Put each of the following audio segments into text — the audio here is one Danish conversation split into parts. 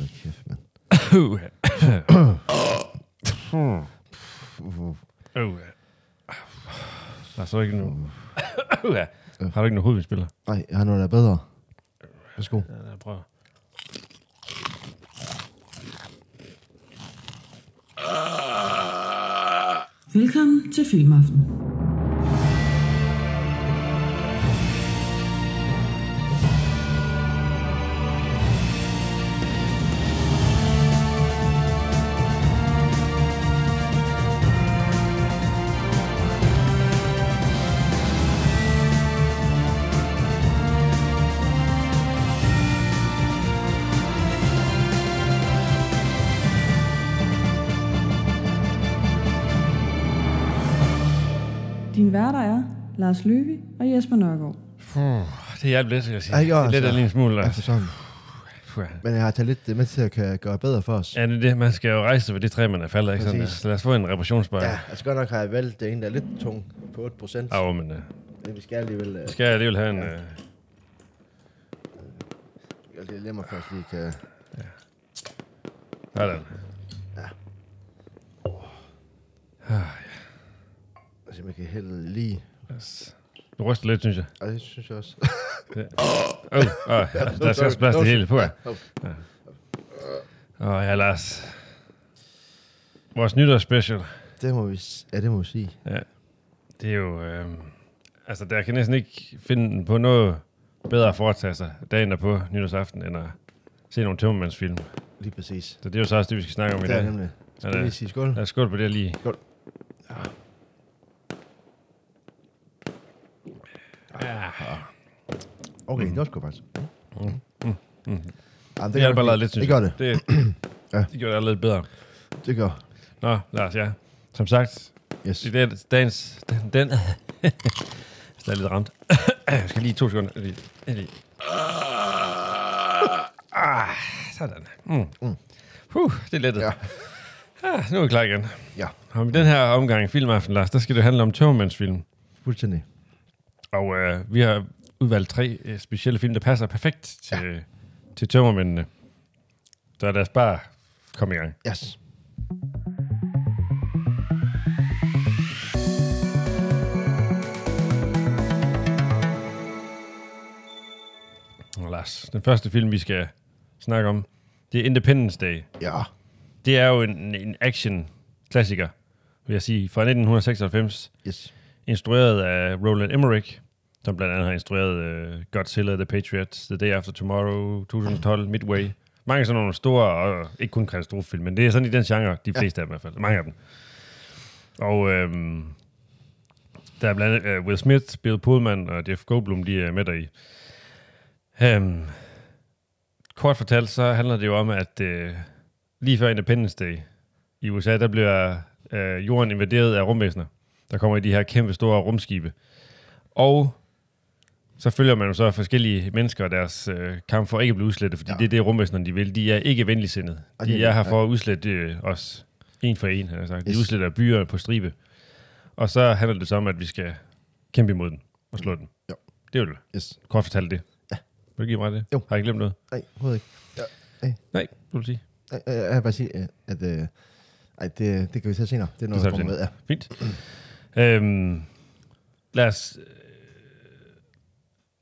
da kæft, mand. Uh, uh. Der er så ikke nogen... Uh. Har du ikke nogen hovedspiller? Nej, jeg har noget, der er bedre. Værsgo. Ja, jeg prøver. Velkommen til Filmaften. Lars Løvi og Jesper Nørgaard. Puh, det hjalp lidt, skal jeg sige. Ja, det er lidt altså. en smule. Ja, Altså. ja. Men jeg har taget lidt med til at kan gøre bedre for os. Ja, det er det. Man skal jo rejse sig ved det træ, man er faldet, ikke? Sådan, så lad os få en reparationsbøj. Ja, altså godt nok har jeg valgt det ene, der er lidt tung på 8 procent. Au, men uh, Men vi skal alligevel... Uh, skal jeg alligevel have en... Ja. Uh, jeg lige mig først lige kan... sådan. Altså, man kan hælde lige... Yes. Du ryster lidt, synes jeg. Og det synes jeg også. Det. Oh, oh, der skal også plads til hele på. Åh, oh, ja, Lars. Vores nytårsspecial. det må vi... Ja, det må vi sige. Ja. Det er jo... Øh, altså, der kan næsten ikke finde på noget bedre at foretage sig dagen på nytårsaften, end at se nogle tømmermandsfilm. Lige præcis. Så det er jo så også det, vi skal snakke om i Det er dag. nemlig. Skal Ja, vi det- lige sige skål? Lad os skål på det lige. Skål. Ja. Okay, det var sgu faktisk. Mm. Jamen, Det gør hjælper allerede det. lidt, synes Det gør det. Det, Ja. det gør det allerede lidt bedre. Det gør. Nå, Lars, ja. Som sagt, Yes. i dag, dagens... Den... den jeg er lidt ramt. jeg skal lige to sekunder. Lige, lige. Ah, sådan. Mm. Mm. Huh, det er lettet. Ja. Ah, nu er vi klar igen. Ja, i den her omgang filmaften, Lars, der skal det handle om tømmermandsfilm. fuldstændig. Og øh, vi har udvalgt tre øh, specielle film, der passer perfekt til, ja. til tømmermændene. Så lad os bare komme i gang. Yes. Og Lars, den første film, vi skal snakke om, det er Independence Day. Ja. Det er jo en, en action-klassiker, vil jeg sige, fra 1996, Yes. Instrueret af Roland Emmerich, som blandt andet har instrueret uh, Godzilla, The Patriot, The Day After Tomorrow, 2012, Midway. Mange sådan nogle store, og ikke kun katastrofefilm, men det er sådan i den genre, de fleste af dem i hvert fald. Mange af dem. Og øhm, der er blandt andet uh, Will Smith, Bill Pullman og Jeff Goldblum, de er med der i. Um, kort fortalt, så handler det jo om, at uh, lige før Independence Day i USA, der bliver uh, jorden invaderet af rumvæsener der kommer i de her kæmpe store rumskibe. Og så følger man jo så forskellige mennesker og deres øh, kamp for ikke at blive udslettet, fordi ja. Ja. det er det, rumvæsenerne de vil. De er ikke venligsindede. De det er er her ja. for at udslette øh, os en for en, har jeg sagt. De Yes. udsletter byer på stribe. Og så handler det så om, at vi skal kæmpe imod den og slå den. Jo. Det er jo det. Yes. Kort fortalt det. Ja. Vil du give mig det? Jo. Har jeg glemt noget? Nej, overhovedet ikke. Nej, du vil sige. Jeg, jeg, jeg vil bare sige, at... øh, ej, det, det kan vi tage senere. Det er noget, Det der kommer med. Ja. Fint. Øhm, lad os... Øh,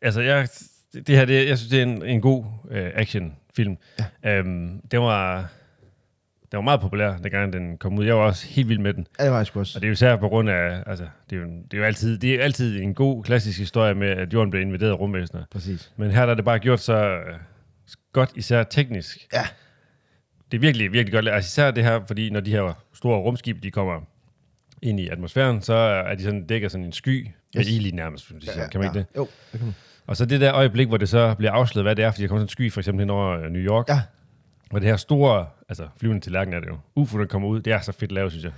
altså, jeg, det her, det, jeg synes, det er en, en god øh, actionfilm. Ja. Øhm, det var... Den var meget populær, dengang den kom ud. Jeg var også helt vild med den. Ja, det var jeg også. Og det er jo især på grund af... Altså, det er jo, det er jo altid, det er altid en god klassisk historie med, at jorden blev invaderet af rumvæsener. Præcis. Men her der er det bare gjort så øh, godt, især teknisk. Ja. Det er virkelig, virkelig godt. Altså især det her, fordi når de her store rumskib, de kommer ind i atmosfæren, så er de sådan dækker sådan en sky med Yes. ild i nærmest, de siger. kan man ikke det? Jo, det kan man. Og så det der øjeblik, hvor det så bliver afsløret, hvad det er, fordi der kommer sådan en sky for eksempel hen over øh, New York, Ja. hvor det her store, altså flyvende tallerken er det jo, UFO, der kommer ud, det er så fedt lavet, synes jeg.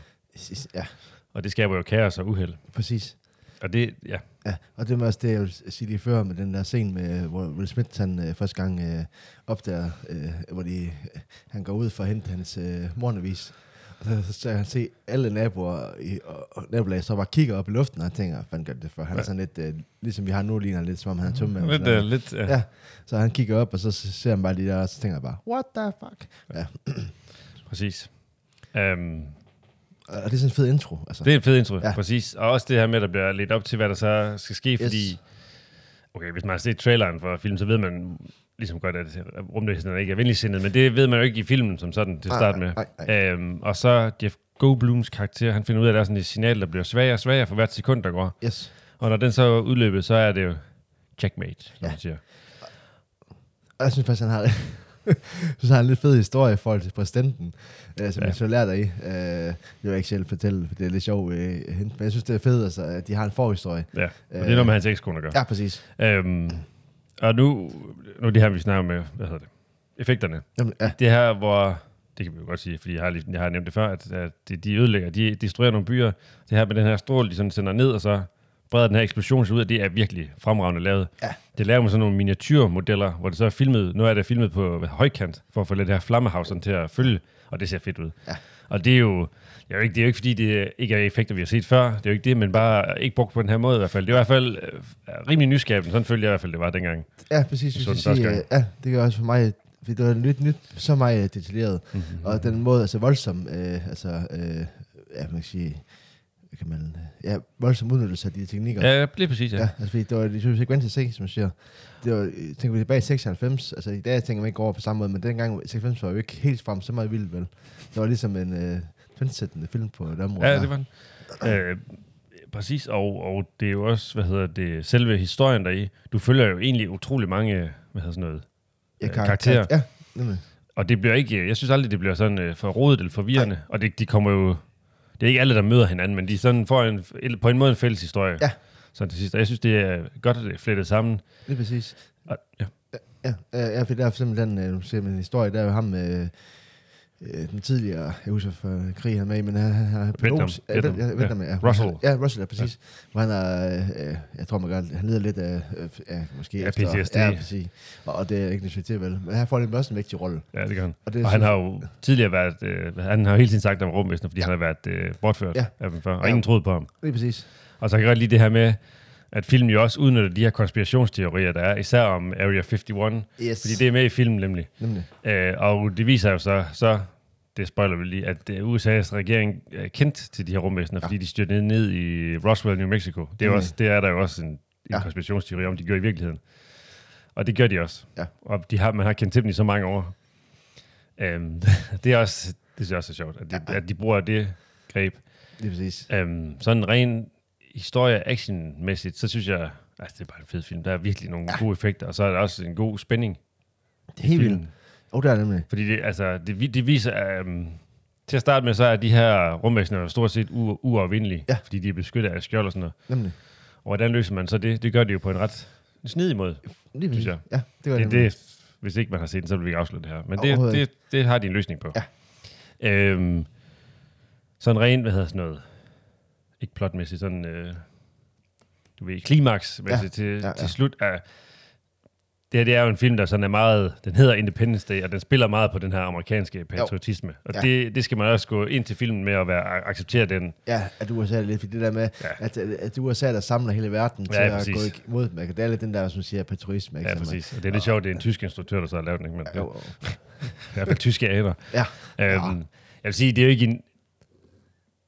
Ja, Og det skaber jo kaos og uheld. præcis. Og det, ja, Ja, og det var også det, jeg ville sige lige før med den der scene, med, hvor Will Smith han øh, første gang øh, opdager, øh, hvor de, øh, han går ud for at hente hans øh, morgenavis. Så, så, han se alle naboer i og, så bare kigger op i luften, og han tænker, fanden gør det for? Han er sådan lidt, øh, ligesom vi har nu, ligner lidt, som om han er tømme. Lidt, uh, lidt, ja. Ja, så han kigger op, og så ser han bare de der, og så tænker jeg bare, what the fuck? Ja, præcis. Um, og det er sådan en fed intro. Altså. det er en fed intro. Ja. præcis. Og også det her med, at der bliver lidt op til, hvad der så skal ske, Yes. fordi... Okay, hvis man har set traileren for filmen, så ved man ligesom godt, at rumvæsenet ikke er venligsindet, men det ved man jo ikke i filmen som sådan til starte med. nej, nej. Øhm, og så Jeff Goldblums karakter, han finder ud af, at der er sådan et signal, der bliver svagere og svagere for hvert sekund, der går. Yes. Og når den så er udløbet, så er det jo checkmate, som Ja. man siger. Og jeg synes faktisk, han har, synes, han har en lidt fed historie i forhold til præsidenten, øh, som Ja. ja. jeg så lærer dig i. Øh, det vil jeg ikke selv fortælle, for det er lidt sjovt øh, men jeg synes, det er fedt, altså, at de har en forhistorie. Ja, og det er noget med hans ekskone at gøre. Ja, præcis. Øhm, og nu, nu det her, vi snakker med, hvad hedder det, effekterne. Jamen, ja, Det her, hvor, det kan vi jo godt sige, fordi jeg har, lige, jeg har nævnt det før, at, at de, de ødelægger, de destruerer nogle byer. Det her med den her stråle, de sådan sender ned, og så breder den her eksplosion sig ud, og det er virkelig fremragende lavet. Ja. Det laver med sådan nogle miniatyrmodeller, hvor det så er filmet, nu er det filmet på højkant, for at få lidt det her flammehav sådan til at følge, og det ser fedt ud. Ja. Og det er jo, det er ikke, det er jo ikke fordi, det ikke er effekter, vi har set før. Det er jo ikke det, men bare ikke brugt på den her måde i hvert fald. Det er i hvert fald øh, rimelig nyskabende. Sådan følte jeg i hvert fald, det var dengang. ja præcis. Jeg så den sige, første øh, ja, det gør også for mig, fordi det var nyt, nyt, så meget detaljeret. Mhm. Og den måde, altså voldsom, øh, altså, øh, ja, man kan sige, hvad kan man, øh, ja, voldsom udnyttelse af de teknikker. Ja, lige præcis, ja. Ja, altså fordi det var, til at se, som jeg siger. Det var, tænker vi tilbage i 96, altså i dag tænker man ikke over på samme måde, men dengang 96 var jo ikke helt frem så meget vildt, vel? Det var ligesom en øh, trendsættende film på et område. Ja, der. det var den. Øh, præcis, og, og det er jo også, hvad hedder det, selve historien deri. Du følger jo egentlig utrolig mange, hvad hedder sådan noget, ja, øh, kar- karakterer. Ja, nemlig. og det bliver ikke, jeg synes aldrig, det bliver sådan øh, for rodet eller forvirrende, og det, de kommer jo, det er ikke alle, der møder hinanden, men de sådan får en, på en måde en fælles historie. Ja. Sådan til sidst, og jeg synes, det er godt, at det er flettet sammen. Lige præcis. Og, ja. Ja, ja, for der er eksempel den, øh, nu ser man en historie, der er jo ham med øh, den tidligere, jeg husker for krig han med, men han, han, han Vietnam. pilot. Ja, Vietnam. ja, Ja. Russell. Ja, Russell, ja, præcis. Ja. Hvor han er, øh, jeg tror man godt, han lider lidt af, øh, ja, måske Ja, efter- PTSD. Ja, præcis. Og, og det er ikke til, vel. Men her får han også en vigtig rolle. Ja, det gør han. Og, det Og han har jo tidligere været, øh, han har jo hele tiden sagt om rumvæsener, fordi han har været øh, bortført Ja. af dem før, og Ja. ingen troede på ham. Lige præcis. Og så kan jeg godt lide det her med, at filmen jo også udnytter de her konspirationsteorier, der er, især om Area 51, Yes. fordi det er med i filmen nemlig. Nemlig. Øh, og det viser jo så, så det spoiler vi lige, at øh, USA's regering er kendt til de her rumvæsener, ja. fordi de styrte ned i Roswell, New Mexico. Det er, Mm. også, det er der jo også en, en ja. Konspirationsteori om, de gør i virkeligheden. Og det gør de også. Ja. Og de har, man har kendt til dem i så mange år. Øhm, det er også, det synes jeg også er sjovt, at de, Ja. at de bruger det greb. Lige præcis. Øhm, sådan ren historie actionmæssigt, så synes jeg, altså det er bare en fed film. Der er virkelig nogle ja. gode effekter, og så er der også en god spænding Det er helt vildt. oh, der er nemlig. Fordi det, altså, det, det viser, um, til at starte med, så er de her rumvæsener stort set u- uovervindelige, Ja. fordi de er beskyttet af skjold og sådan noget. Nemlig. Og hvordan løser man så det? Det gør de jo på en ret snidig måde. Lige præcis. jeg. Ja, det gør Det, det, hvis ikke man har set den, så vil vi ikke afsløre det her. Men det, det, det har de en løsning på. Ja. Øhm, sådan rent, hvad hedder sådan noget, ikke plotmæssigt, sådan, øh, du ved, klimaks ja. til, ja, ja. til slut af, det her det er jo en film, der sådan er meget, den hedder Independence Day, og den spiller meget på den her amerikanske patriotisme. Og Ja. det, det skal man også gå ind til filmen med at være, acceptere den. Ja, at USA er lidt, det der med, Ja. ja. at, at USA der samler hele verden til Ja, at præcis. gå imod dem. Det er lidt den der, som siger, patriotisme. Ikke? Ja, er- præcis. Og det er lidt sjovt, det er en tysk instruktør, der så har lavet den, ikke? Men Jo, det jo. er i hvert fald tyske aner. Ja. Øhm, jeg vil sige, det er jo ikke en...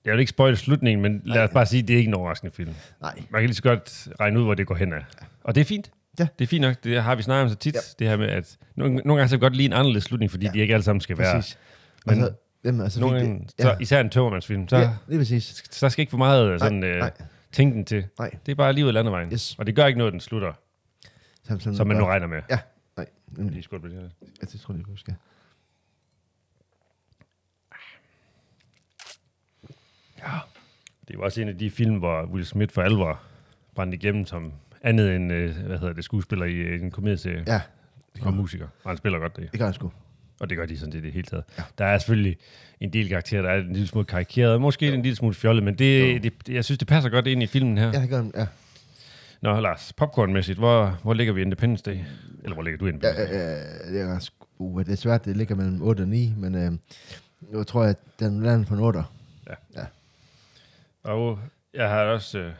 Jeg vil ikke spoil slutningen, men lad os bare sige, det er ikke en overraskende film. Nej. Man kan lige så godt regne ud, hvor det går hen af. Og det er fint. Ja. Det er fint nok. Det har vi snakket om så tit. Ja. Det her med, at nogle, nogle gange så det godt lige en anderledes slutning, fordi Ja. de ikke alle sammen skal være. Præcis. Men altså, jamen, altså, Nogle gange, det- så, især en tømmermandsfilm, så, ja, lige præcis. så skal ikke for meget sådan, nej, øh, nej. tænke til. Nej. Det er bare livet af landevejen. Yes. Og det gør ikke noget, at den slutter, Som, som, som man nu regner med. Ja, nej. Nemlig. Lige skål på det her. Ja, det tror jeg, du skal. Det var også en af de film, hvor Will Smith for alvor brændte igennem som andet end, øh, hvad hedder det, skuespiller i øh, en komedieserie Ja, og musiker. Og han spiller godt det. det gør jeg sgu. Og det gør de sådan set i det hele taget. Ja. Der er selvfølgelig en del karakterer, der er en lille smule karikeret, måske jo. en lille smule fjollet, men det, det, det, jeg synes, det passer godt ind i filmen her. Ja, det gør den, ja. Nå, Lars, popcornmæssigt, hvor, hvor ligger vi Independence Day? Eller hvor ligger du Ja, Independence Day? øh, øh, det er uh, det er svært, det ligger mellem 8 og 9, men øh, Jeg tror, at den lander på en 8. Og jeg har også... Øh,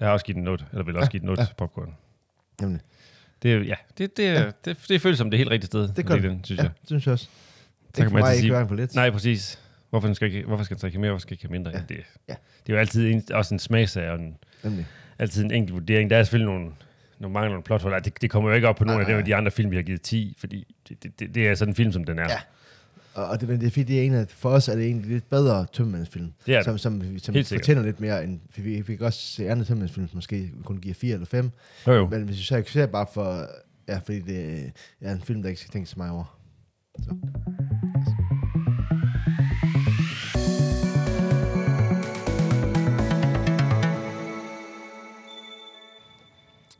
jeg har også givet den 8, eller vil også give den 8 ja. ja. popcorn. Nemlig. Det, er- ja, det, det, ja. det, det føles som det helt rigtige sted. Det gør det. synes Ja, jeg. det synes jeg også. Det kan man altid ikke sige- for lidt. Nej, præcis. Hvorfor skal, ikke, hvorfor skal den drikke mere, hvorfor skal ikke have mindre? Ja. Ja. Det, Ja. det er jo altid en, også en smagsag, og en, Nemlig. altid en enkelt vurdering. Der er selvfølgelig nogle, nogle mangler, nogle plothuller. Det, det kommer jo ikke op på nogle af de andre film, vi har givet 10, fordi det, det, det, det er sådan en film, som den er. Ja. Og, det, men det er fordi, det er en af, for os er det egentlig lidt bedre tømmermandsfilm. Det er det. som, som, som Helt sikkert. fortæller lidt mere, end vi, vi, vi kan også se andre tømmermandsfilm, som måske kun giver 4 eller 5. Jo, jo. Men hvis vi så ikke ser bare for, ja, fordi det er en film, der ikke skal tænke så meget over. Så.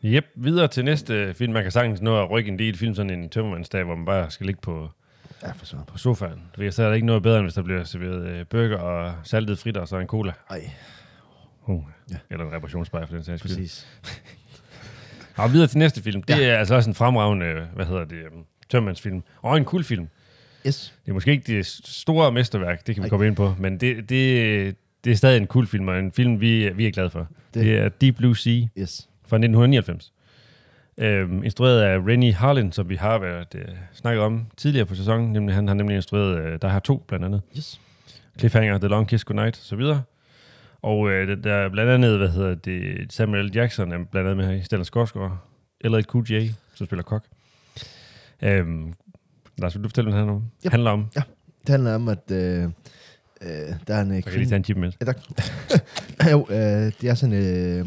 Yep, videre til næste film. Man kan sagtens nå at rykke en del film, sådan en tømmermandsdag, hvor man bare skal ligge på, Ja, for så. på sofaen. Ved, så er der ikke noget bedre, end hvis der bliver serveret øh, burger og saltet fritter og så en cola. Ej, Uh. Ja. Eller en reparationsbajer for den sags skyld. præcis. Og videre til næste film. Det Ja. er altså også en fremragende, hvad hedder det, um, tømmermandsfilm. Og en cool film. Yes. Det er måske ikke det store mesterværk, det kan vi Ej. komme ind på, men det, det, det er stadig en cool film, og en film, vi, vi er glade for. Det, Det- det er Deep Blue Sea Yes. fra 1999. Øhm, instrueret af Rennie Harlin, som vi har været øh, snakket om tidligere på sæsonen. Nemlig, han har nemlig instrueret øh, Der har to, blandt andet. Yes. Cliffhanger, The Long Kiss Goodnight, og så videre. Og øh, der- er blandt andet, hvad hedder det, Samuel L. Jackson er blandt andet med her i Stellan Skarsgård. Eller et QJ, som spiller kok. Øhm, Lars, vil du fortælle, hvad det handler om? Ja. handler om? Det handler om, at øh, øh, der er en øh, Så kan jeg lige tage en chip med. Ja, tak. jo, øh, det er sådan øh,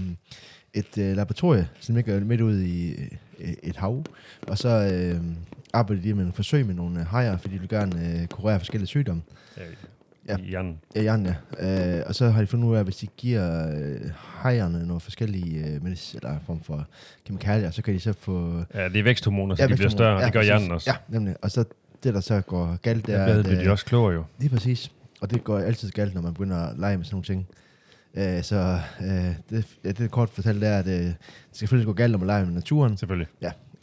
et øh, laboratorie, som ligger midt ude i øh, et hav. Og så øh, arbejder de med en forsøg med nogle øh, hajer, fordi de vil gerne øh, kurere forskellige sygdomme. Ja. Ja. Hjernen. Ja, Jan, ja. Øh, og så har de fundet ud af, at hvis de giver øh, hajerne nogle forskellige øh, medis, eller form for kemikalier, så kan de så få... Ja, det er væksthormoner, så ja, de bliver større, og det gør præcis. hjernen også. Ja, nemlig. Og så det, der så går galt, det er... ja, at, bliver de også klogere jo. Lige præcis. Og det går altid galt, når man begynder at lege med sådan nogle ting. Øh, så øh, det, ja, det kort fortalt, er, at øh, det skal selvfølgelig gå galt, når man leger med naturen. Selvfølgelig.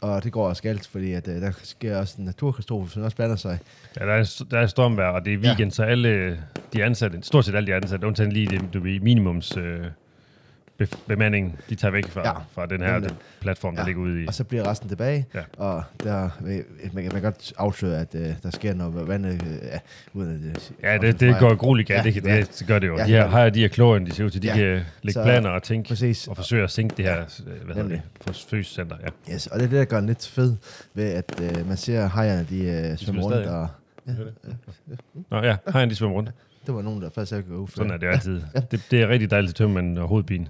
Og det går også galt, fordi at, øh, der sker også en naturkatastrofe, som også blander sig. Ja, der er, der er stormvejr, og det er weekend, ja. så alle de ansatte, stort set alle de ansatte, undtagen lige det, du ved, minimums øh, be, bemanding, de tager væk fra, Ja, ja. fra den her den platform, der Ja, ligger ude i. Og så bliver resten tilbage, Ja. og der, øh, man, kan- man kan godt afsløre, at øh, der sker noget vandet, ja, uden at det... Ja, det, det går grueligt galt, Ja, ja, det, ja. det, gør det jo. Ja, de her ja. hajer, de er klogere, end de ser ud til. De Ja. kan lægge Så- planer og tænke, Præcis. og forsøge at sænke det her, øh, hvad hedder det, forsøgscenter. Ja. Yes, og det er det, der gør den lidt fed, ved at øh, man ser hajerne, de øh, svømmer rundt, og Nå ja, hajerne de svømmer rundt. Det var nogen, der faktisk ikke var uføre. Sådan er det altid. Det, det er rigtig dejligt til tømmermanden og hovedpine.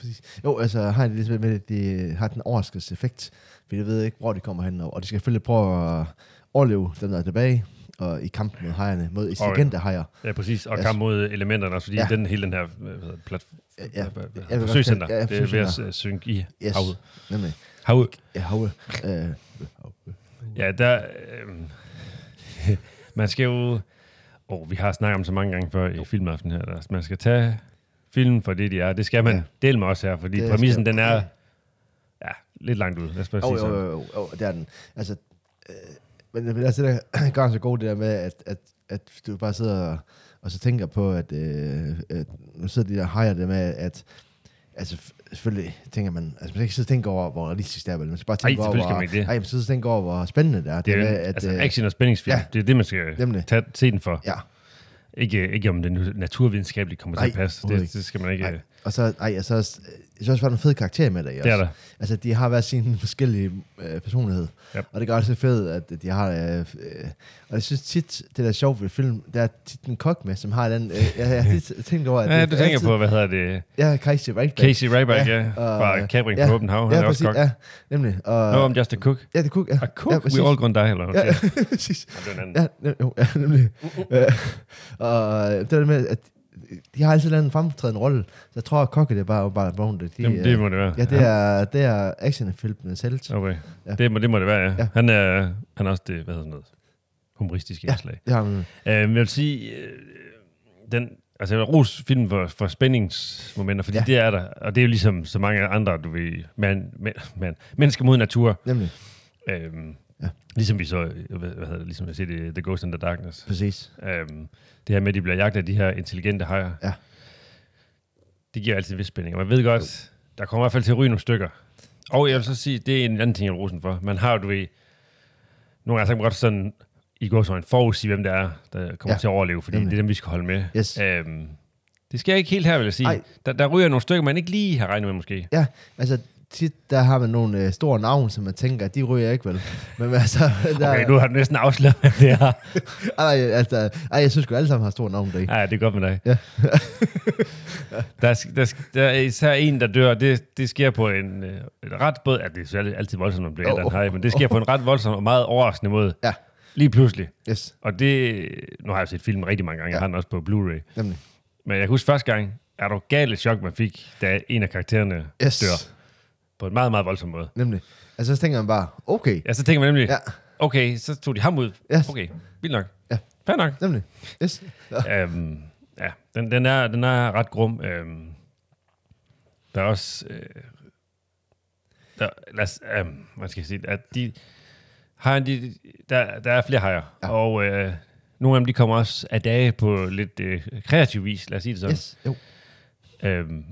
Præcis. Jo, altså har de ligesom med, at de har den overraskelseseffekt, fordi de ved ikke, hvor de kommer hen, og de skal selvfølgelig prøve at overleve dem, der er tilbage, og i kampen mod hajerne, mod intelligente hajer. Ja, præcis. Og Ja. kamp mod elementerne også, fordi Ja. ja. den hele den her hvad hedder det, plat, Ja, ja. Jeg forsøgscenter, ja, det er ved at øh, synke i Yes, havet. nemlig. Havet. Ja, havet. Øh, Ja, der... Øh, man skal jo... Oh, vi har snakket om så mange gange før i filmaften her. Der, man skal tage film for det, de er. Det skal man Ja. dele med os her, fordi Det præmissen, den er ja, lidt langt ud. Lad os bare Jo, sige sådan. jo, jo, jo, det er den. Altså, øh, men men altså, det der gør så godt det der med, at, at, at du bare sidder og, og så tænker på, at, øh, at nu sidder de der hajer der med, at altså selvfølgelig tænker man, altså man skal ikke sidde og tænke over, hvor realistisk det er, vel? man skal bare tænke Ej, over, hvor, det. Ej, man skal tænke over, hvor spændende det er. Det er med, en, altså, action- og spændingsfilm. Ja. Det er det, man skal Nemlig. tage, se den for. Ja, Ikke, ikke om det nu naturvidenskabeligt kommer til Nej, at passe. Det, det skal man ikke... Nej. Og så, ej, altså, også- jeg synes også, der er nogle fede karakterer med det. Det er der. Altså, de har hver sin forskellige øh, personlighed. Yep. Og det gør det så fedt, at de har... Øh, øh, og jeg synes tit, det der er sjovt ved film, der er tit en kok med, som har den... Øh, jeg, jeg har tit tænkt over, at Ja, det du er tænker altid, på, hvad hedder det? Ja, Casey Ryback. Casey Ryback, Ja, ja, og- fra Cabring ja, på Åben Hav. Han Ja, er også præcis. kok. Ja, nemlig. Og, No, I'm just a cook. ja, det kunne... Ja, A cook? Ja, præcis. We all gonna die, eller hvad? ja, Ja. præcis. Det er den anden. Ja, jo, ja, nemlig. Øh, og det der med, at de har altid lavet en fremtrædende rolle. Så jeg tror, at kokke det er bare, bare Brown. De, Jamen, det må det være. Ja, det er, det er actionfilmen selv. Okay. Ja. Ja. Det, må, det må det være, ja. Ja. ja. Han, er, han er også det, hvad hedder noget, humoristiske Ja. indslag. Det man. Øh, men jeg vil sige, øh, den, altså jeg vil rose filmen for, for spændingsmomenter, fordi Ja. ja. det er der, og det er jo ligesom så mange andre, du ved, man, man, man, mennesker mod natur. Nemlig. Øhm, Ja. Ligesom vi så, hvad, hvad hedder det, ligesom jeg siger det, The Ghost in the Darkness. Præcis. Um, det her med, at de bliver jagtet af de her intelligente hajer. Ja. Det giver altid en vis spænding. Og man ved godt, der kommer i hvert fald til at ryge nogle stykker. Og jeg vil så sige, det er en anden ting, jeg vil rosen for. Man har jo, du ved, nogle gange så kan man godt sådan, i går så en forudsige, hvem det er, der kommer Ja. til at overleve, fordi Nemlig. det er dem, vi skal holde med. Yes. Um, det sker ikke helt her, vil jeg sige. Ej. Der, der ryger nogle stykker, man ikke lige har regnet med, måske. Ja, altså tit der har man nogle øh, store navne, som man tænker, de ryger ikke vel. Men altså, der, Okay, nu har du næsten afsløret, hvad det er. ej, altså, ej, jeg synes jo alle sammen har store navne deri. Ja, det er godt med dig. Ja. der, er, der, er, der er især en, der dør. Det, det sker på en, øh, et ret både... Ja, det er altid voldsomt, når man bliver Oh, oh, en oh, hej, men det sker på en ret voldsom og meget overraskende måde. Ja. Lige pludselig. Yes, Og det... Nu har jeg set filmen rigtig mange gange. Jeg Ja. har den også på Blu-ray. nemlig. Men jeg kan huske første gang, er du galt chok, man fik, da en af karaktererne Yes, dør. På en meget, meget voldsom måde. nemlig. Altså, så tænker man bare, okay, Ja, så tænker man nemlig, Ja. okay, så tog de ham ud. Yes. Okay, vildt nok. Ja. Fair nok. nemlig. Yes. Ja. øhm, ja, den, den, er, den er ret grum. Øhm, der er også... Øh, der, lad os, øhm, hvad skal jeg sige? At de, hejerne, de, der, der er flere hajer, Ja. og øh, nogle af dem de kommer også af dage på lidt øh, kreativ vis, lad os sige det sådan. Yes, jo. Øhm,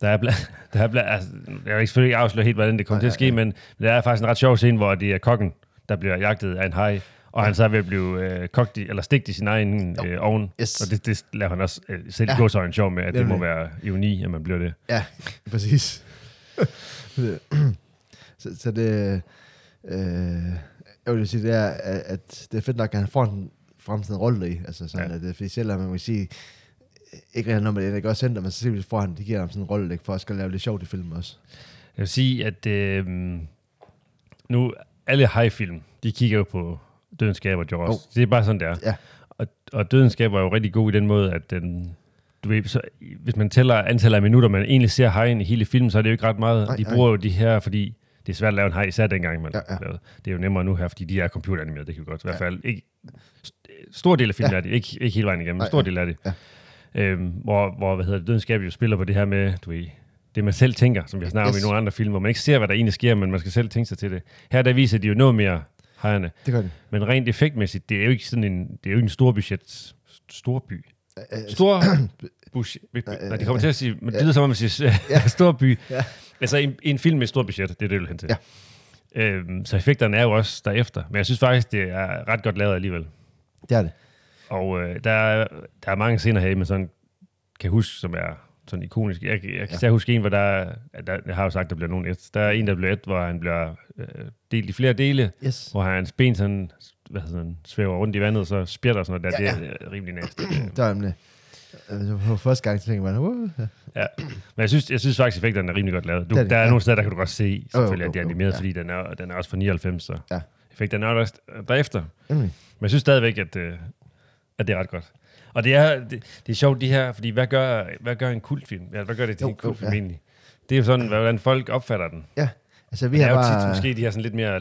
der er blandt, der er blandt, altså, jeg vil ikke selvfølgelig ikke afsløre helt, hvordan det kommer Nej, til at ske, nej. men der er faktisk en ret sjov scene, hvor det er kokken, der bliver jagtet af en haj, og han så er ved at blive øh, kogt i, eller stegt i sin egen øh, ovn. Yes. Og det, det laver han også øh, selv Ja. ja. så en sjov med, at det må være ironi, at man bliver det. Ja, præcis. så, så det... Øh, jeg vil sige, det er, at det er fedt nok, at han får en fremtiden rolle i. Altså sådan, Ja. ja. at det, fordi selvom man må sige, ikke rigtig noget med det, det gør center, men så simpelthen får han, de giver ham sådan en rolle, ikke, for at skal lave lidt sjovt i filmen også. Jeg vil sige, at øh, nu alle hajfilm, de kigger jo på Dødens Skaber, Jaws. Jo. Det er bare sådan, det er. Ja. Og, og Dødens Skaber er jo rigtig god i den måde, at den, du ved, så, hvis man tæller antallet af minutter, man egentlig ser hajen i hele filmen, så er det jo ikke ret meget. Nej, de nej. bruger jo de her, fordi det er svært at lave en haj, især dengang man Ja, ja, lavede. Det er jo nemmere nu her, fordi de er computeranimeret, det kan vi godt. I hvert Ja. fald ikke, stor del af filmen Ja. er det, ikke, ikke hele vejen igennem, men Nej, stor del af det. Ja. Øhm, hvor, hvor, hvad hedder det, Dødens Skaber jo spiller på det her med, du ved, det man selv tænker, som vi har snakket yes. om i nogle andre film, hvor man ikke ser, hvad der egentlig sker, men man skal selv tænke sig til det. Her der viser de jo noget mere hejerne, Det gør det. men rent effektmæssigt, det er jo ikke sådan en, det er jo ikke en stor budget, stor by. Øh, Stor budget. Nej, de kommer til at sige, men det lyder som om, man siger stor by. Altså en, en film med et stort budget, det er det, jeg vil hen til. Ja. Øhm, så effekterne er jo også derefter. Men jeg synes faktisk, det er ret godt lavet alligevel. Det er det. Og øh, der, er, der er mange scener her, man sådan kan huske, som er sådan ikonisk. Jeg, jeg, jeg kan ja. huske en, hvor der, er- der, jeg har jo sagt, der bliver nogen et. Der er en, der bliver et, hvor han bliver øh, delt i flere dele, Yes. hvor hans ben sådan, hvad hedder sådan, svæver rundt i vandet, og så spjætter og sådan noget der. Ja, Det er rimelig næste. Det var nemlig. Altså, på første gang, tænker man, uh, ja. Ja. Men jeg synes, jeg synes faktisk, effekterne er rimelig godt lavet. Du, Det er det, der er ja. nogle steder, der kan du godt se, selvfølgelig, jo, at det er animeret, ja. fordi den er, den er også fra 99, så Ja. effekterne er også derefter. nemlig. Men jeg synes stadigvæk, at, øh, at det er ret godt. Og det er, det, det er sjovt, de her, fordi hvad gør, hvad gør en kultfilm? Ja, hvad gør det til Jo, en jo, kultfilm ja. egentlig? Det er jo sådan, hvordan folk opfatter den. Ja, altså vi har er jo tit bare... måske de her sådan lidt mere,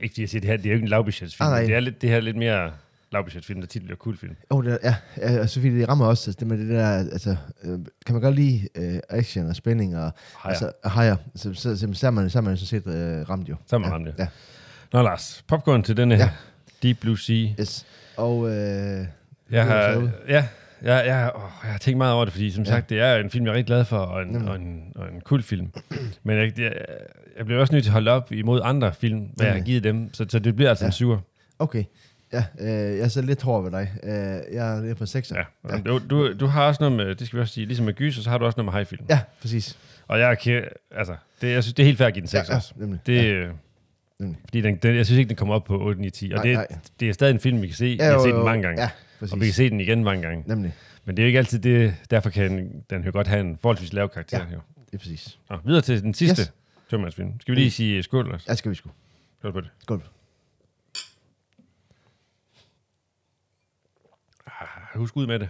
ikke fordi jeg siger, det her, det er jo ikke en lavbudgetsfilm, Ah, det er lidt, det her lidt mere lavbudgetsfilm, der tit bliver kultfilm. Oh, det er, ja, og så fordi det rammer også det med det der, altså, øh, kan man godt lide øh, action og spænding og Hajer. altså, og hajer, så, så, så, så, er man, så er man så set øh, ramt jo. Så er man ja, ramt, ja. ja. Nå Lars, popcorn til denne her. Ja. Deep Blue Sea. Yes. Og øh, Jeg har, ja, jeg, jeg, åh, jeg har tænkt meget over det, fordi som Ja. sagt, det er en film, jeg er rigtig glad for, og en, og en, og en cool film. Men jeg, jeg, jeg bliver også nødt til at holde op imod andre film, hvad jeg har givet dem, så, så det bliver altså Ja. en syver. okay, ja, øh, jeg er så lidt hård ved dig. Øh, jeg er på 6. Ja. ja. Du, du, du har også noget med, det skal vi også sige, ligesom med gyser, så har du også noget med high-film. ja, præcis. Og jeg, altså, det, jeg synes, det er helt fair at give den 6 ja, ja, nemlig. Det, ja, ja. Nemlig. fordi den, den, jeg synes ikke, den kommer op på 8, 9, 10. Og Nej, det, nej. det er stadig en film, vi kan se. vi Ja, har jo, set den mange gange. Ja, og vi kan præcis. se den igen mange gange. Nemlig, Men det er jo ikke altid det, derfor kan den jo godt have en forholdsvis lav karakter. Ja. Jo. det er præcis. Nå, videre til den sidste Yes. tømmermandsfilm. Skal vi lige sige skål, Lars? Ja, skal vi sgu. Skål på det. Skål. Ah, husk ud med det.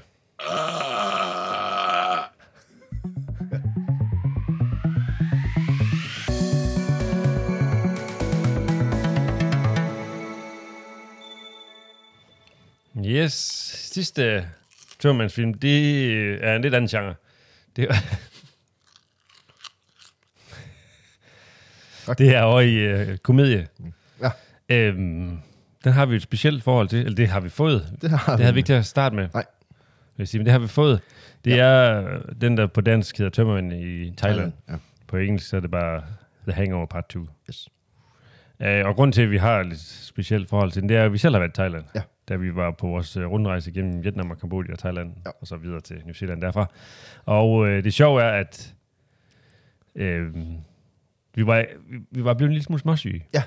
Yes, sidste tømmermandsfilm, det er en lidt anden genre. Det, Tak. Det er over i øh, komedie. Ja. Øhm, den har vi et specielt forhold til, eller det har vi fået. Det har Det havde vi ikke til at starte med. Nej. Vil sige, men det har vi fået. Det ja. er øh, den, der på dansk hedder Tømmermænd i Thailand. Ja. På engelsk så er det bare The Hangover Part 2. Yes. Uh, og grund til, at vi har et specielt forhold til den, det er, at vi selv har været i Thailand. Ja. Da vi var på vores uh, rundrejse gennem Vietnam og Kambodja og Thailand, Ja. og så videre til New Zealand derfra. Og uh, det sjove er, at uh, vi, var, vi, vi var blevet en lille smule småsyge. Ja.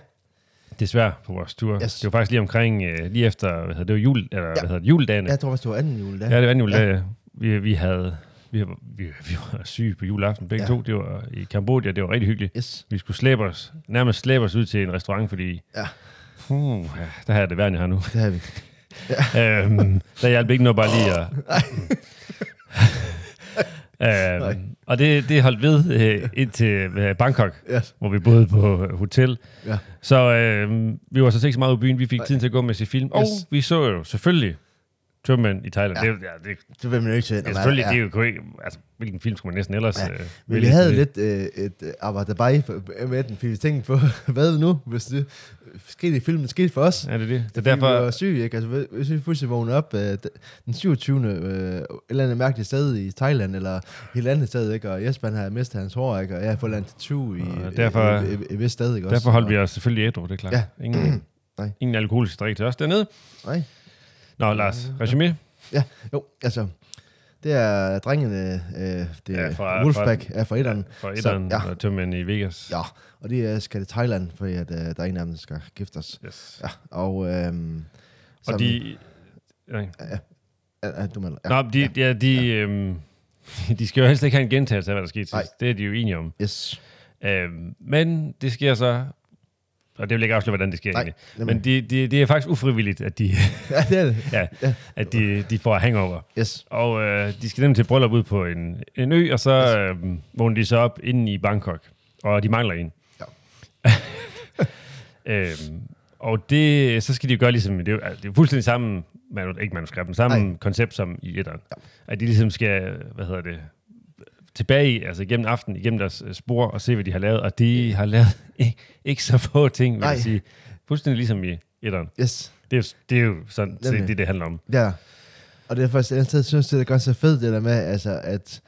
Desværre på vores tur. Yes. Det var faktisk lige omkring, uh, lige efter, hvad hedder det, var jul, eller ja. hvad hedder det, juledagen. Jeg tror faktisk, det var anden jul. Ja, det var anden juledag. Ja. Vi, vi havde... Vi, vi, vi var syge på juleaften begge Ja. to. Det var i Kambodja. Det var rigtig hyggeligt. Yes. Vi skulle slæbe os, nærmest slæbe os ud til en restaurant, fordi... Ja. Uh, ja der har jeg det værd, jeg har nu. Det har vi. Øhm, der hjalp ikke noget bare lige at... øhm, og det, det holdt ved øh, indtil øh, Bangkok, Yes. hvor vi boede på øh, hotel. Ja. Så øh, vi var så ikke så meget i byen. Vi fik tiden til at gå med at se film. Og Yes. vi så jo selvfølgelig Tømmermænd i Thailand. Ja. Det, ja, det, Det vil man jo ikke til. Ja, selvfølgelig, ja. det er jo ikke, altså, hvilken film skulle man næsten ellers Ja, øh, Men vi havde lidt øh, et øh, arbejde med den, fordi vi tænkte på, hvad nu, hvis det skete i filmen, skete for os. Ja, det er det. Det er derfor, Vi var syge, ikke? Altså, hvis vi pludselig vågnede op øh, den 27. Øh, et eller andet mærkeligt sted i Thailand, eller et helt andet sted, ikke? Og Jesper han havde mistet hans hår, ikke? Og jeg har fået landet tattoo i, Og derfor- i, i, i, i, vist sted, ikke? Også. derfor holdt vi os selvfølgelig ædru, det er klart. Ja. Ingen, Nej. ingen alkoholisk drik til os dernede. Nej. Nå, Lars, resumé? Jo, altså, det er drengene, øh, det Ja, er fra- Wolfpack, er fra etteren. Så, etteren ja. og Tømmermænd i Vegas. Ja, og de øh, skal til Thailand, fordi at, øh, der er en af dem, der skal giftes. Yes. Ja, og... Øhm, Og som- de... Ja. Ja, ja, du mener, Nå, de, ja, de, øhm, de skal jo helst ikke have en gentagelse af, hvad der skete Nej. sidst. Det er de jo enige om. Yes. Øhm, men det sker så... Og det vil ikke afsløre, hvordan det sker Nej, egentlig. nemlig. Men det de, det er faktisk ufrivilligt, at de, Ja, det er det. ja, Ja. at de, de får hangover. Yes. Og øh, de skal nemlig til bryllup ud på en, en ø, og så øh, vågner de så op inde i Bangkok. Og de mangler en. Ja. øhm, og det, så skal de jo gøre ligesom, det er, det er fuldstændig samme, manu, ikke manuskript, men samme Nej. koncept som i etteren. Ja. At de ligesom skal, hvad hedder det, tilbage, altså igennem aftenen, igennem deres øh, spor, og se, hvad de har lavet. Og de har lavet ikke, ikke så få ting, vil Nej. jeg sige. Fuldstændig ligesom i etteren. Yes. Det er, jo- det er jo sådan, det, Nemlig. det, det handler om. Ja. Og det er faktisk, jeg synes, det er godt så fedt, det der med, altså, at,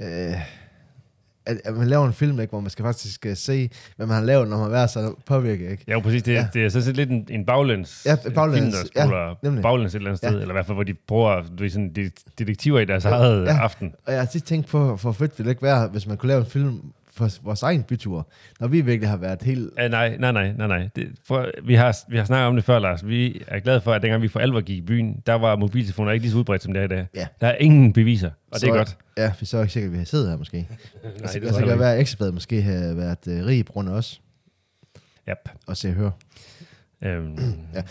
øh, at, at man laver en film, ikke, hvor man skal faktisk uh, se, hvad man har lavet, når man har været så påvirket, ikke? Ja, jo, præcis. Det, ja. Ja. det er så set lidt en, en baglæns, Ja, baglæns, film, der ja, spoler nemlig. baglæns et eller andet sted, Ja. eller i hvert fald, hvor de bruger du ved, sådan, de, detektiver i deres eget Ja. aften. Og jeg har tit tænkt på, hvor fedt ville det ikke være, hvis man kunne lave en film for vores egen bytur, når vi virkelig har været helt... Uh, nej, nej, nej, nej, nej. Det, for, vi, har, vi har snakket om det før, Lars. Vi er glade for, at dengang vi for alvor gik i byen, der var mobiltelefoner ikke lige så udbredt, som det er i dag. Ja. Der er ingen beviser, og så, det er godt. Ja, for så er ikke sikkert, at vi har siddet her måske. Nej, Nej, det altså, det jeg kan være, at Ekstrabladet måske har været uh, rig på grund af os, Yep. og se og høre. Øhm, Ja.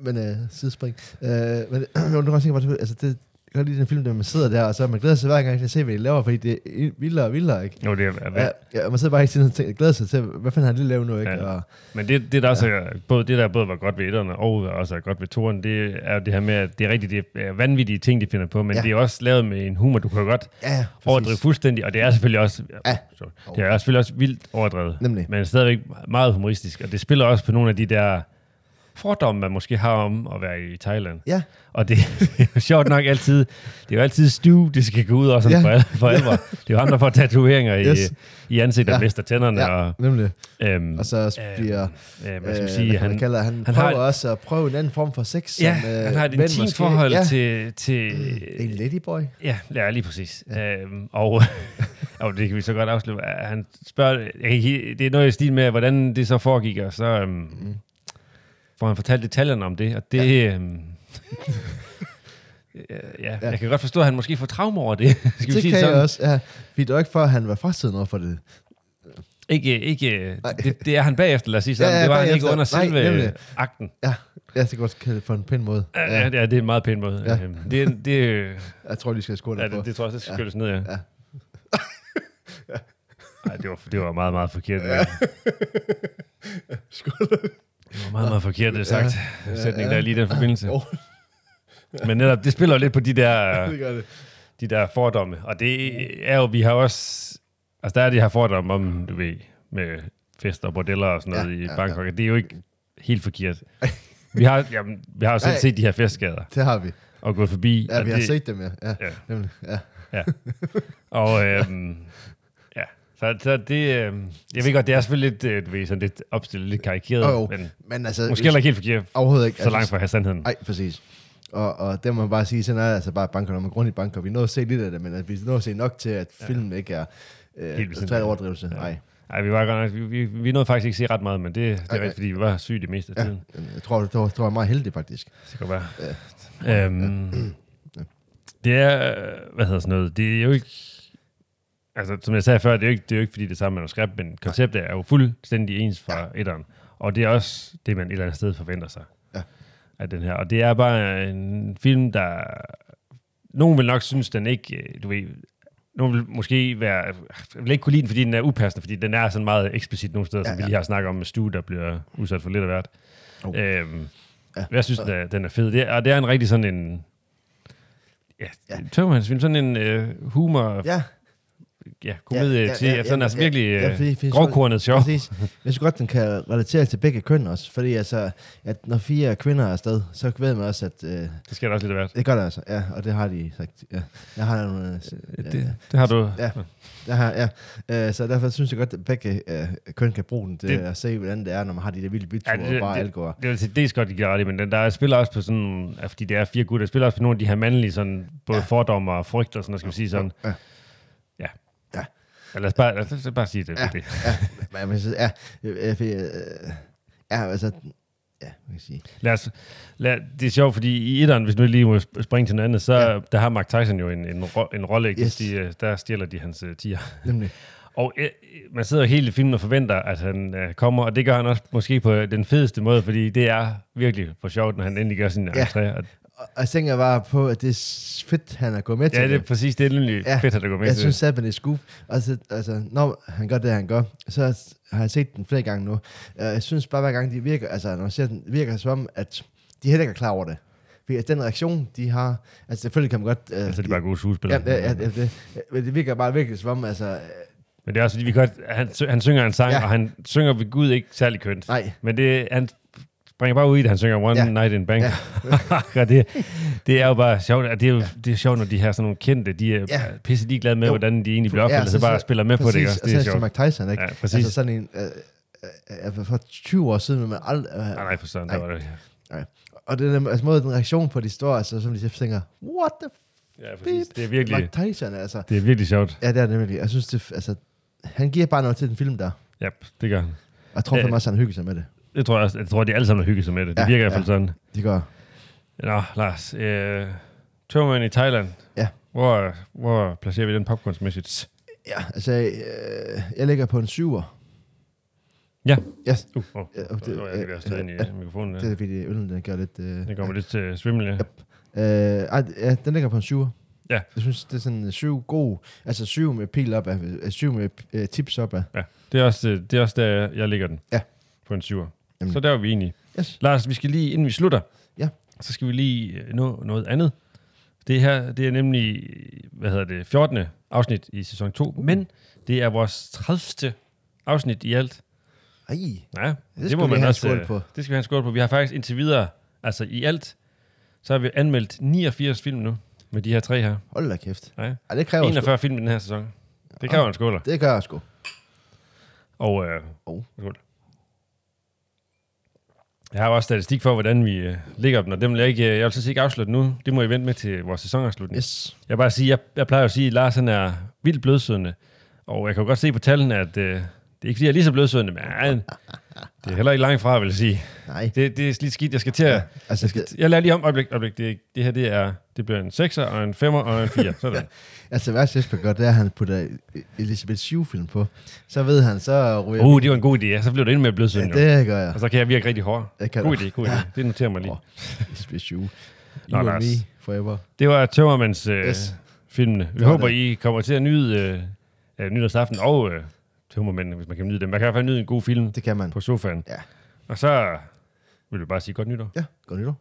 Men uh, sidespring. Uh, men jo, du kan også tænke på, altså det, jeg kan godt lide den film, der man sidder der, og så man glæder sig hver gang til at se, hvad de laver, fordi det er vildere og vildere, ikke? jo, det er, Ja, ja, og man sidder bare ikke og tænker, glæder sig til, hvad fanden har de lavet nu, ikke? Ja. Og, Men det, det der også er, både, det der både var godt ved etterne, og også er godt ved toren, det er jo det her med, at det er rigtigt, det er vanvittige ting, de finder på, men Ja. det er også lavet med en humor, du kan godt ja, ja, overdrive fuldstændig, og det er selvfølgelig også, Ja. sorry, det er selvfølgelig også vildt overdrevet, Nemlig. men stadigvæk meget humoristisk, og det spiller også på nogle af de der fordomme, man måske har om at være i Thailand. Ja, Og det, det er jo sjovt nok altid, det er jo altid Stu, det skal gå ud over sådan Ja. for, for alvor. Det er jo ham, der får tatoveringer i, Yes. i ansigtet og Ja. mister tænderne. ja, Og, nemlig. øhm, Og så bliver... øh, hvad skal øh, man sige, hvad han, han, kalder, han, han han har- prøver også at prøve en anden form for sex. ja, som, øh, han har et intimt forhold ja. til... til En ladyboy. Ja, ja, lige præcis. Ja. Øhm, og, og det kan vi så godt afsløre. Han spørger, jeg kan det er noget i stil med, hvordan det så foregik, og så øhm, Mm. Får han fortalt detaljerne om det, og det... Ja. Øhm, ja, ja, Ja. jeg kan godt forstå, at han måske får traume over det. Skal vi Det sige kan det jeg også, ja. Det var ikke for, at han var frastiden over for det. Ikke, ikke, Nej. det, det er han bagefter, lad os sige sådan. Ja, ja, det var han ikke under Nej, selve nemlig. akten. Ja, jeg skal godt kalde det på en pæn måde. Ja, ja. ja, det er en meget pæn måde. Ja. Øhm, Det, det, Jeg tror, de skal skåle ja, det, det tror jeg det skal Ja. skyldes ned, ja. Ja. Nej, det var, det var meget, meget forkert. Ja. Skål. Det var meget, meget forkert, det sagt. Ja. Sætning, Ja. der er lige den forbindelse. Jo. Men netop, det spiller jo lidt på de der, det det. de der fordomme. Og det er jo, vi har også... Altså, der er de her fordomme om, du ved, med fester og bordeller og sådan noget Ja, ja, i ja, Bangkok. Det er jo ikke helt forkert. Vi har, jamen, vi har jo selv Nej. set de her festskader Det har vi. og gået forbi. Ja, vi har det, set dem, ja. Ja, Ja. nemlig. Ja. Ja. Og øhm, ja, så, så det, øhm, jeg ved godt, det er selvfølgelig lidt, øh, ved, sådan lidt opstillet, lidt karikeret, jo. men Men altså... måske heller ikke helt forkert, Overhovedet ikke. så langt fra at have sandheden. Nej, præcis. Og, og det må man bare sige, sådan er det altså bare banker, når man grund i banker. Vi nåede at se lidt af det, men at vi nåede at se nok til, at filmen ikke er øh, Helt total overdrivelse. Ja. Nej. Nej, vi var godt nok, vi, vi, vi nåede faktisk ikke se ret meget, men det, det er rigtigt, fordi vi var syge det meste af Ja, tiden. jeg tror, det var, det var meget heldig, faktisk. Det kan være. Øhm, det er, øh, hvad hedder sådan noget, det er jo ikke, altså som jeg sagde før, det er jo ikke, det er jo ikke fordi det er samme manuskript, men konceptet er jo fuldstændig ens fra ja. etteren. Og det er også det, man et eller andet sted forventer sig Ja. af den her. Og det er bare en film, der... Nogen vil nok synes, den ikke, øh, du ved, nogen vil måske være, jeg vil ikke kunne lide den, fordi den er upassende, fordi den er sådan meget eksplicit nogle steder, ja, Ja, som vi ja. lige har snakket om med Stu, der bliver udsat for lidt af hvert. Oh. Øhm, Ja. jeg synes, den er, den er fed. Det er, og det er en rigtig sådan en... Ja, Ja. ja. tømmermandsfilm, sådan en øh, humor, ja, Ja, komedie ja, ja, ja, til, ja, ja, sådan ja, altså ja, virkelig ja, øh, fordi- fordi- grovkornet sjov. præcis. Jeg synes godt, den kan relatere til begge køn også, fordi altså, at når fire kvinder er afsted, så ved man også, at øh, Det skal der også lidt af hvert. det gør det altså. Ja, og det har de sagt. Ja. Jeg har nogle... Øh, Det, det har du... Ja. Jeg har, ja. Øh, så derfor synes jeg godt, at begge øh, køn kan bruge den til Det- at se, hvordan det er, når man har de der vilde byture Ja, det- og bare det- går. Det er til dels godt, de gør det, men den, der spiller også på sådan, fordi det er fire gutter, spiller også på nogle af de her mandlige, sådan, både Ja. fordomme og frygt og sådan skal vi sige sådan. Ja. Ja. ja lad, os bare, lad os bare sige det. Ja. Ja. det. Men ja, øh, øh, ja, altså, ja, kan jeg sige. Lad os, lad, det er sjovt, fordi i etteren, hvis nu lige må sp- springe til noget andet, så Ja. ja. der har Mark Tyson jo en, en, ro, en rolle? Yes. De, øh, der stjæler de hans uh, tiger. Nemlig. Og øh, man sidder hele filmen og forventer, at han øh, kommer, og det gør han også måske på den fedeste måde, fordi det er virkelig for sjovt, når han endelig gør sin Ja. entré. Og, Og jeg tænker bare på, at det er fedt, han er gået med til ja, det er præcis, det er nemlig Ja, fedt, at det går med Jeg til. synes at det er scoop. Altså, altså, når han gør det, han gør, så har jeg set den flere gange nu. Jeg synes bare, hver gang de virker, altså, når jeg ser den, virker som om, at de heller ikke er klar over det. Fordi at den reaktion, de har, altså selvfølgelig kan man godt... Uh, Altså, det er bare gode skuespillere. Ja, ja, ja, det, men det virker bare virkelig som om, altså... øh, Men det er også fordi, vi godt, han, han synger en sang, ja. og han synger ved Gud ikke særlig kønt. Nej, Men det, han springer bare ud i det, han synger One Ja. Night in Bangkok. Ja. det, det er jo bare sjovt, og det er jo det er sjovt, når de her sådan nogle kendte, de er Ja. pisse ligeglade med, Jo. hvordan de egentlig bliver opfyldt, ja, så, så bare spiller med på det, også? Og Det er så er sjovt. Mike Tyson, ikke? Ja, præcis. Altså sådan en... Øh, øh, øh, for 20 år siden, men aldrig... Øh, Nej, nej, for sådan, Nej. der var det. og det er altså måde, den reaktion på de står, altså, som de tænker, what the Ja, præcis. Det er virkelig, Mike Tyson, altså. det er virkelig sjovt. Ja, det er det nemlig. Jeg synes, det, altså, han giver bare noget til den film der. Ja, det gør han. Og jeg tror fandme også, han hygger sig med det. Det tror jeg også. Jeg tror, de alle sammen har hygget sig med det. Det Ja, virker i hvert fald ja. sådan. De gør. Nå, Lars. Øh, Tømmermænd i Thailand. Ja. Hvor, hvor placerer vi den popcornsmæssigt? Ja, altså, øh, jeg ligger på en syver. Ja. Yes. Uh, oh, og det, det- det, jeg være ind i ja, mikrofonen. Det Ja. er fordi, øllen den gør lidt... Øh, Det kommer lidt til svimmel, ja. øh, ej, ja, den ligger på en syver. Ja. Jeg synes, det er sådan syv god... Altså syv med pil op af... Syv med øh, tips op af. ja. Det, er også, det er også der, jeg ligger den. Ja. På en syver. Jamen. Så der er vi enige. Yes. Lars, vi skal lige, inden vi slutter, Ja. så skal vi lige øh, nå noget andet. Det her, det er nemlig, hvad hedder det, 14. afsnit i sæson 2, Uh. men det er vores 30. afsnit i alt. Ej, Ja, det, det må man også, øh, på. det skal vi have en skål på. Vi har faktisk indtil videre, altså i alt, så har vi anmeldt 89 film nu, med de her tre her. hold da kæft. Ja. Ej, det kræver sgu. 41 film i den her sæson. Det kræver en skåler. Det gør jeg sgu. Og øh, Oh. skål. Jeg har også statistik for, hvordan vi øh, ligger dem, og dem vil jeg ikke, øh, jeg vil så ikke afslutte nu. Det må I vente med til vores sæsonafslutning. Yes. Jeg vil bare sige, jeg, jeg plejer at sige, at Lars han er vildt blødsødende. Og jeg kan jo godt se på tallene, at øh, det er ikke fordi, jeg er lige så blødsødende, men det er heller ikke langt fra, vil jeg sige. Nej. Det, det er lidt skidt. Jeg skal til at... Ja, altså, Jeg, skal, jeg lader lige om. Øjeblik, øjeblik. Det, det her, det er... Det bliver en 6'er og en 5'er og en 4. Sådan. altså, hvad Jesper gør, det er, at han putter Elisabeth Shue-film på. Så ved han, så ryger Uh, det var en god idé. Så blev det endnu mere ja, blødsødende. det gør jeg. Og så kan jeg virke rigtig hård. God idé, god idé. Det noterer mig lige. Åh, Elisabeth Shue. Nå, Lars. me forever. Det var Tømmermans øh, Yes. filmene. Vi håber, det. I kommer til at nyde øh, øh, nytårsaften og øh, Tømmermændene, hvis man kan nyde dem. Man kan i hvert fald nyde en god film Det kan man. på sofaen. Ja. Og så vil du bare sige godt nytår. Ja, godt nytår.